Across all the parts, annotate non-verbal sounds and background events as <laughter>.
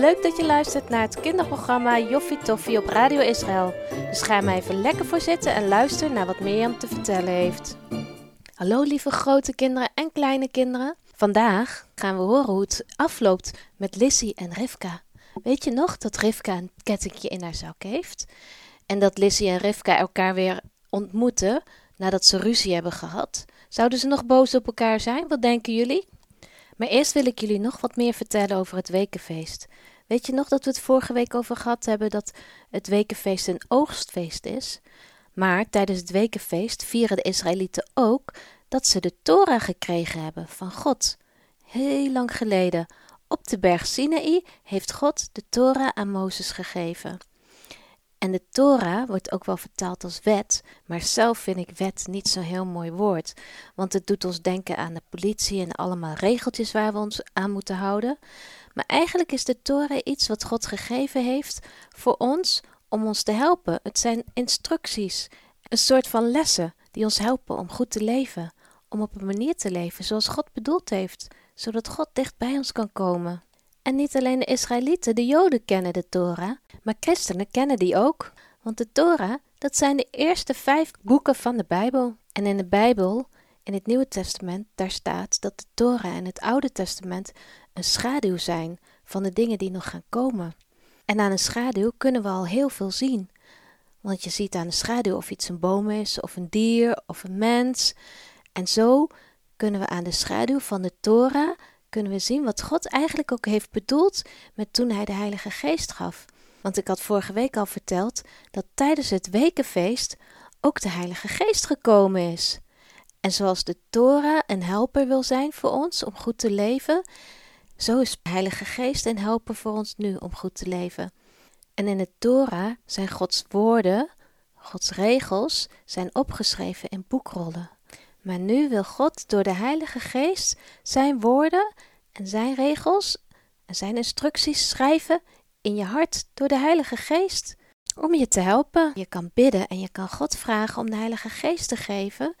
Leuk dat je luistert naar het kinderprogramma Joffie Toffie op Radio Israël. Dus ga maar even lekker voor zitten en luister naar wat Mirjam te vertellen heeft. Hallo lieve grote kinderen en kleine kinderen. Vandaag gaan we horen hoe het afloopt met Lissy en Rivka. Weet je nog dat Rivka een kettingje in haar zak heeft? En dat Lissy en Rivka elkaar weer ontmoeten nadat ze ruzie hebben gehad? Zouden ze nog boos op elkaar zijn? Wat denken jullie? Maar eerst wil ik jullie nog wat meer vertellen over het wekenfeest. Weet je nog dat we het vorige week over gehad hebben dat het wekenfeest een oogstfeest is? Maar tijdens het wekenfeest vieren de Israëlieten ook dat ze de Torah gekregen hebben van God. Heel lang geleden, op de berg Sinaï, heeft God de Torah aan Mozes gegeven. En de Torah wordt ook wel vertaald als wet, maar zelf vind ik wet niet zo'n heel mooi woord, want het doet ons denken aan de politie en allemaal regeltjes waar we ons aan moeten houden. Maar eigenlijk is de Torah iets wat God gegeven heeft voor ons om ons te helpen. Het zijn instructies, een soort van lessen die ons helpen om goed te leven, om op een manier te leven zoals God bedoeld heeft, zodat God dicht bij ons kan komen. En niet alleen de Israëlieten, de Joden kennen de Torah, maar christenen kennen die ook. Want de Torah, dat zijn de eerste vijf boeken van de Bijbel. En in de Bijbel, in het Nieuwe Testament, daar staat dat de Torah en het Oude Testament een schaduw zijn van de dingen die nog gaan komen. En aan een schaduw kunnen we al heel veel zien. Want je ziet aan de schaduw of iets een boom is, of een dier, of een mens. En zo kunnen we aan de schaduw van de Torah kunnen we zien wat God eigenlijk ook heeft bedoeld met toen hij de Heilige Geest gaf. Want ik had vorige week al verteld dat tijdens het wekenfeest ook de Heilige Geest gekomen is. En zoals de Torah een helper wil zijn voor ons om goed te leven, zo is de Heilige Geest een helper voor ons nu om goed te leven. En in de Torah zijn Gods woorden, Gods regels, zijn opgeschreven in boekrollen. Maar nu wil God door de Heilige Geest zijn woorden en zijn regels en zijn instructies schrijven in je hart door de Heilige Geest. Om je te helpen. Je kan bidden en je kan God vragen om de Heilige Geest te geven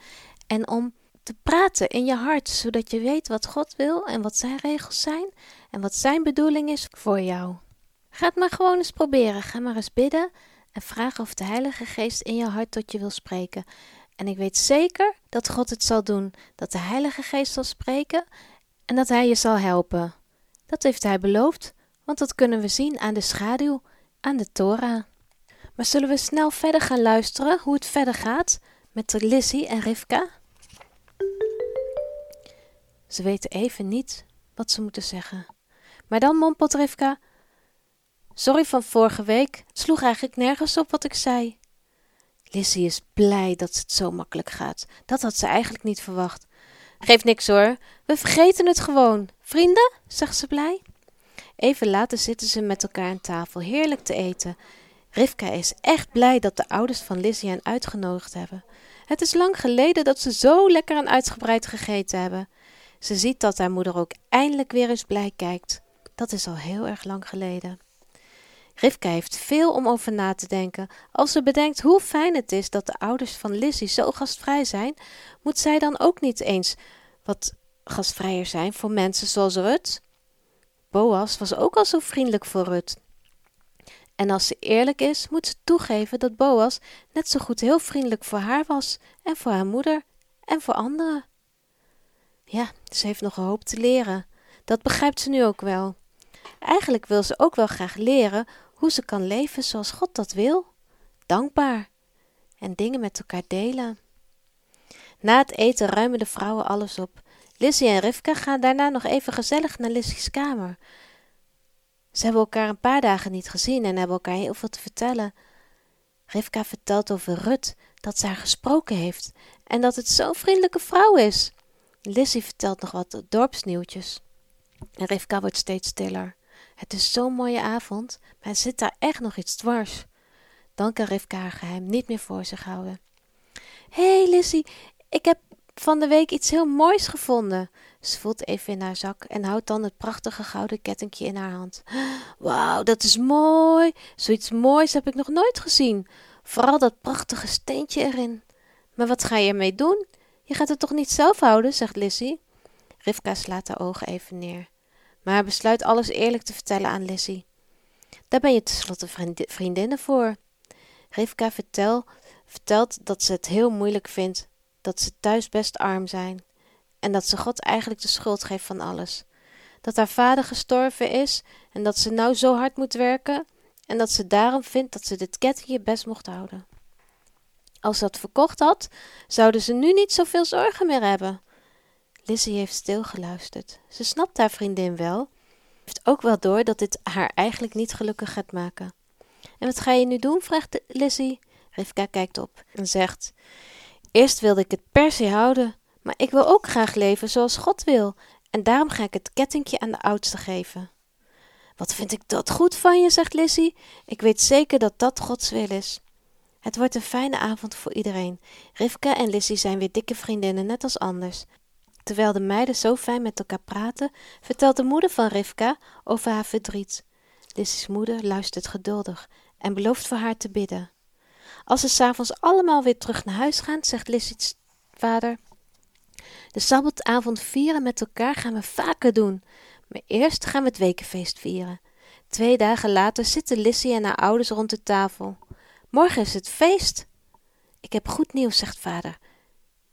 en om te praten in je hart, zodat je weet wat God wil en wat zijn regels zijn en wat zijn bedoeling is voor jou. Ga het maar gewoon eens proberen. Ga maar eens bidden en vraag of de Heilige Geest in je hart tot je wil spreken. En ik weet zeker dat God het zal doen, dat de Heilige Geest zal spreken en dat Hij je zal helpen. Dat heeft Hij beloofd, want dat kunnen we zien aan de schaduw, aan de Torah. Maar zullen we snel verder gaan luisteren hoe het verder gaat met Lizzie en Rivka? Ze weten even niet wat ze moeten zeggen. Maar dan mompelt Rivka: Sorry van vorige week, sloeg eigenlijk nergens op wat ik zei. Lizzie is blij dat het zo makkelijk gaat. Dat had ze eigenlijk niet verwacht. Geef niks hoor, we vergeten het gewoon. Vrienden, zegt ze blij. Even later zitten ze met elkaar aan tafel heerlijk te eten. Rivka is echt blij dat de ouders van Lizzie hen uitgenodigd hebben. Het is lang geleden dat ze zo lekker en uitgebreid gegeten hebben. Ze ziet dat haar moeder ook eindelijk weer eens blij kijkt. Dat is al heel erg lang geleden. Rivka heeft veel om over na te denken. Als ze bedenkt hoe fijn het is dat de ouders van Lizzie zo gastvrij zijn, moet zij dan ook niet eens wat gastvrijer zijn voor mensen zoals Rut? Boas was ook al zo vriendelijk voor Rut. En als ze eerlijk is, moet ze toegeven dat Boas net zo goed heel vriendelijk voor haar was en voor haar moeder en voor anderen. Ja, ze heeft nog een hoop te leren. Dat begrijpt ze nu ook wel. Eigenlijk wil ze ook wel graag leren hoe ze kan leven zoals God dat wil. Dankbaar. En dingen met elkaar delen. Na het eten ruimen de vrouwen alles op. Lizzie en Rivka gaan daarna nog even gezellig naar Lizzie's kamer. Ze hebben elkaar een paar dagen niet gezien en hebben elkaar heel veel te vertellen. Rivka vertelt over Rut, dat ze haar gesproken heeft en dat het zo'n vriendelijke vrouw is. Lizzie vertelt nog wat dorpsnieuwtjes. En Rivka wordt steeds stiller. Het is zo'n mooie avond, maar zit daar echt nog iets dwars. Dan kan Rivka haar geheim niet meer voor zich houden. Hé hey Lizzie, ik heb van de week iets heel moois gevonden. Ze voelt even in haar zak en houdt dan het prachtige gouden kettingje in haar hand. Wauw, dat is mooi. Zoiets moois heb ik nog nooit gezien. Vooral dat prachtige steentje erin. Maar wat ga je ermee doen? Je gaat het toch niet zelf houden, zegt Lizzie. Rivka slaat haar ogen even neer. Maar besluit alles eerlijk te vertellen aan Lizzie. Daar ben je tenslotte vriendinnen voor. Rivka vertel, vertelt dat ze het heel moeilijk vindt, dat ze thuis best arm zijn en dat ze God eigenlijk de schuld geeft van alles. Dat haar vader gestorven is en dat ze nou zo hard moet werken en dat ze daarom vindt dat ze dit kettingje best mocht houden. Als ze dat verkocht had, zouden ze nu niet zoveel zorgen meer hebben. Lizzie heeft stilgeluisterd. Ze snapt haar vriendin wel. Heeft ook wel door dat dit haar eigenlijk niet gelukkig gaat maken. En wat ga je nu doen? vraagt Lizzie. Rivka kijkt op en zegt: Eerst wilde ik het per se houden, maar ik wil ook graag leven zoals God wil, en daarom ga ik het kettingje aan de oudste geven. Wat vind ik dat goed van je, zegt Lizzie. Ik weet zeker dat dat Gods wil is. Het wordt een fijne avond voor iedereen. Rivka en Lizzie zijn weer dikke vriendinnen, net als anders. Terwijl de meiden zo fijn met elkaar praten, vertelt de moeder van Rivka over haar verdriet. Lizzie's moeder luistert geduldig en belooft voor haar te bidden. Als ze s'avonds allemaal weer terug naar huis gaan, zegt Lizzie's vader: De sabbatavond vieren met elkaar gaan we vaker doen. Maar eerst gaan we het wekenfeest vieren. Twee dagen later zitten Lizzie en haar ouders rond de tafel. Morgen is het feest. Ik heb goed nieuws, zegt vader.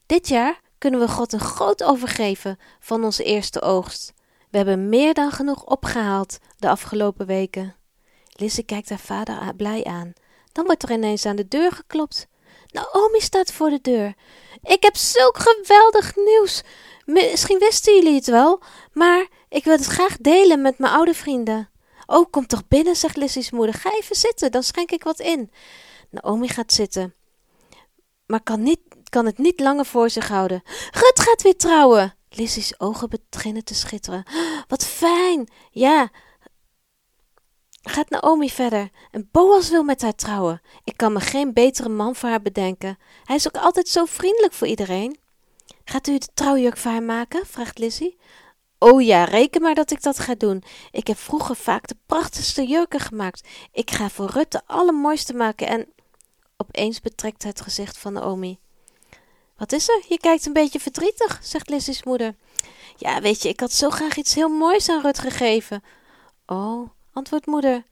Dit jaar kunnen we God een groot overgeven van onze eerste oogst. We hebben meer dan genoeg opgehaald de afgelopen weken. Lizzie kijkt haar vader blij aan. Dan wordt er ineens aan de deur geklopt. Naomi staat voor de deur. Ik heb zulk geweldig nieuws. Misschien wisten jullie het wel, maar ik wil het graag delen met mijn oude vrienden. Oh, kom toch binnen, zegt Lizzie's moeder. Ga even zitten, dan schenk ik wat in. Naomi gaat zitten, maar kan, niet, kan het niet langer voor zich houden. Rut gaat weer trouwen. Lizzie's ogen beginnen te schitteren. <gasps> Wat fijn! Ja, gaat Naomi verder. En Boas wil met haar trouwen. Ik kan me geen betere man voor haar bedenken. Hij is ook altijd zo vriendelijk voor iedereen. Gaat u de trouwjurk voor haar maken? vraagt Lizzie. Oh ja, reken maar dat ik dat ga doen. Ik heb vroeger vaak de prachtigste jurken gemaakt. Ik ga voor Rut de allermooiste maken en... Opeens betrekt het gezicht van Naomi. Wat is er? Je kijkt een beetje verdrietig, zegt Lizzie's moeder. Ja, weet je, ik had zo graag iets heel moois aan Rut gegeven. Oh, antwoordt moeder.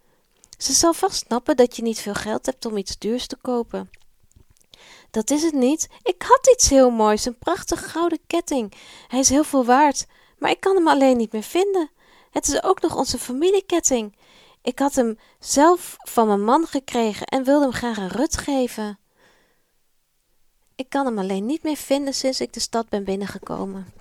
Ze zal vast snappen dat je niet veel geld hebt om iets duurs te kopen. Dat is het niet. Ik had iets heel moois, een prachtig gouden ketting. Hij is heel veel waard, maar ik kan hem alleen niet meer vinden. Het is ook nog onze familieketting. Ik had hem zelf van mijn man gekregen en wilde hem graag aan Rut geven. Ik kan hem alleen niet meer vinden sinds ik de stad ben binnengekomen.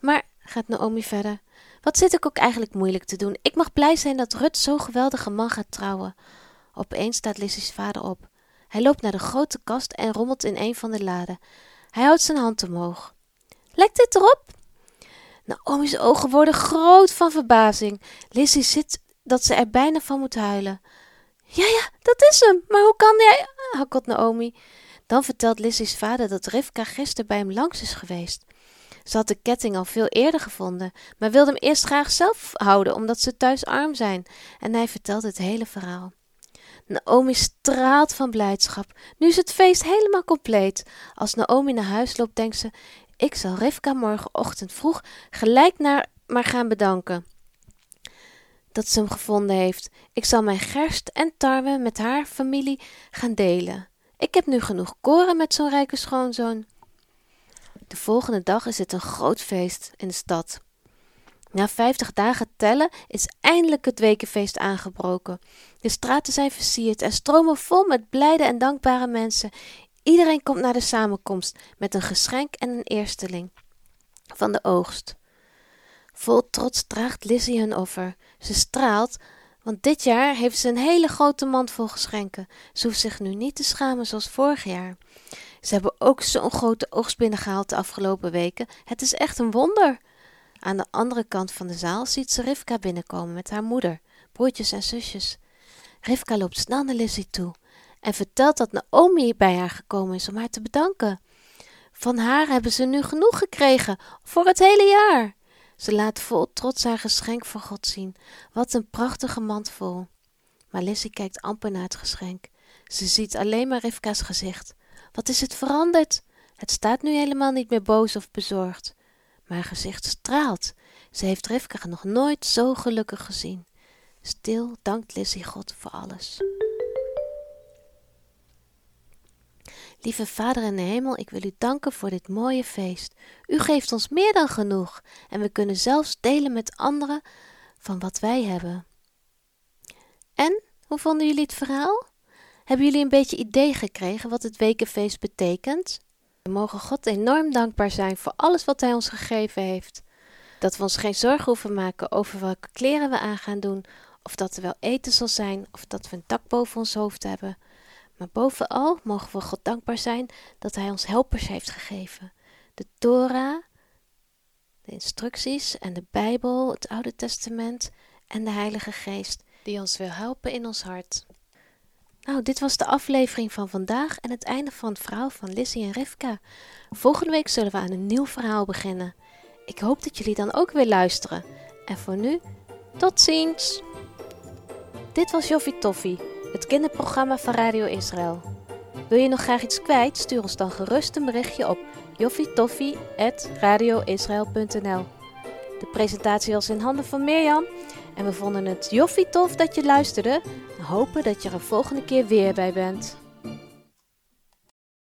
Maar, gaat Naomi verder, wat zit ik ook eigenlijk moeilijk te doen? Ik mag blij zijn dat Rut zo'n geweldige man gaat trouwen. Opeens staat Lizzie's vader op. Hij loopt naar de grote kast en rommelt in een van de laden. Hij houdt zijn hand omhoog. Lekt dit erop? Naomi's ogen worden groot van verbazing. Lizzie zit dat ze er bijna van moet huilen. Ja, ja, dat is hem. Maar hoe kan jij... hakkelt Naomi. Dan vertelt Lizzie's vader dat Rivka gisteren bij hem langs is geweest. Ze had de ketting al veel eerder gevonden, maar wilde hem eerst graag zelf houden, omdat ze thuis arm zijn. En hij vertelt het hele verhaal. Naomi straalt van blijdschap. Nu is het feest helemaal compleet. Als Naomi naar huis loopt, denkt ze: Ik zal Rivka morgenochtend vroeg gelijk naar maar gaan bedanken. Dat ze hem gevonden heeft. Ik zal mijn gerst en tarwe met haar familie gaan delen. Ik heb nu genoeg koren met zo'n rijke schoonzoon. De volgende dag is het een groot feest in de stad. Na vijftig dagen tellen is eindelijk het wekenfeest aangebroken. De straten zijn versierd en stromen vol met blijde en dankbare mensen. Iedereen komt naar de samenkomst met een geschenk en een eersteling van de oogst. Vol trots draagt Lizzie hun offer. Ze straalt, want dit jaar heeft ze een hele grote mand vol geschenken. Ze hoeft zich nu niet te schamen zoals vorig jaar. Ze hebben ook zo'n grote oogst binnengehaald de afgelopen weken. Het is echt een wonder. Aan de andere kant van de zaal ziet ze Rivka binnenkomen met haar moeder, broertjes en zusjes. Rivka loopt snel naar Lizzie toe en vertelt dat Naomi bij haar gekomen is om haar te bedanken. Van haar hebben ze nu genoeg gekregen voor het hele jaar. Ze laat vol trots haar geschenk voor God zien. Wat een prachtige mand vol. Maar Lizzie kijkt amper naar het geschenk. Ze ziet alleen maar Rivka's gezicht. Wat is het veranderd? Het staat nu helemaal niet meer boos of bezorgd. Maar haar gezicht straalt. Ze heeft Rivka nog nooit zo gelukkig gezien. Stil dankt Lizzie God voor alles. Lieve Vader in de hemel, ik wil u danken voor dit mooie feest. U geeft ons meer dan genoeg en we kunnen zelfs delen met anderen van wat wij hebben. En, hoe vonden jullie het verhaal? Hebben jullie een beetje idee gekregen wat het wekenfeest betekent? We mogen God enorm dankbaar zijn voor alles wat Hij ons gegeven heeft. Dat we ons geen zorgen hoeven maken over welke kleren we aan gaan doen, of dat er wel eten zal zijn, of dat we een dak boven ons hoofd hebben. Maar bovenal mogen we God dankbaar zijn dat Hij ons helpers heeft gegeven. De Torah, de instructies en de Bijbel, het Oude Testament en de Heilige Geest, die ons wil helpen in ons hart. Nou, dit was de aflevering van vandaag en het einde van het verhaal van Lizzie en Rivka. Volgende week zullen we aan een nieuw verhaal beginnen. Ik hoop dat jullie dan ook weer luisteren. En voor nu, tot ziens! Dit was Joffie Toffie, het kinderprogramma van Radio Israël. Wil je nog graag iets kwijt? Stuur ons dan gerust een berichtje op joffietoffie.radioisrael.nl De presentatie was in handen van Mirjam en we vonden het joffie tof dat je luisterde en hopen dat je er een volgende keer weer bij bent.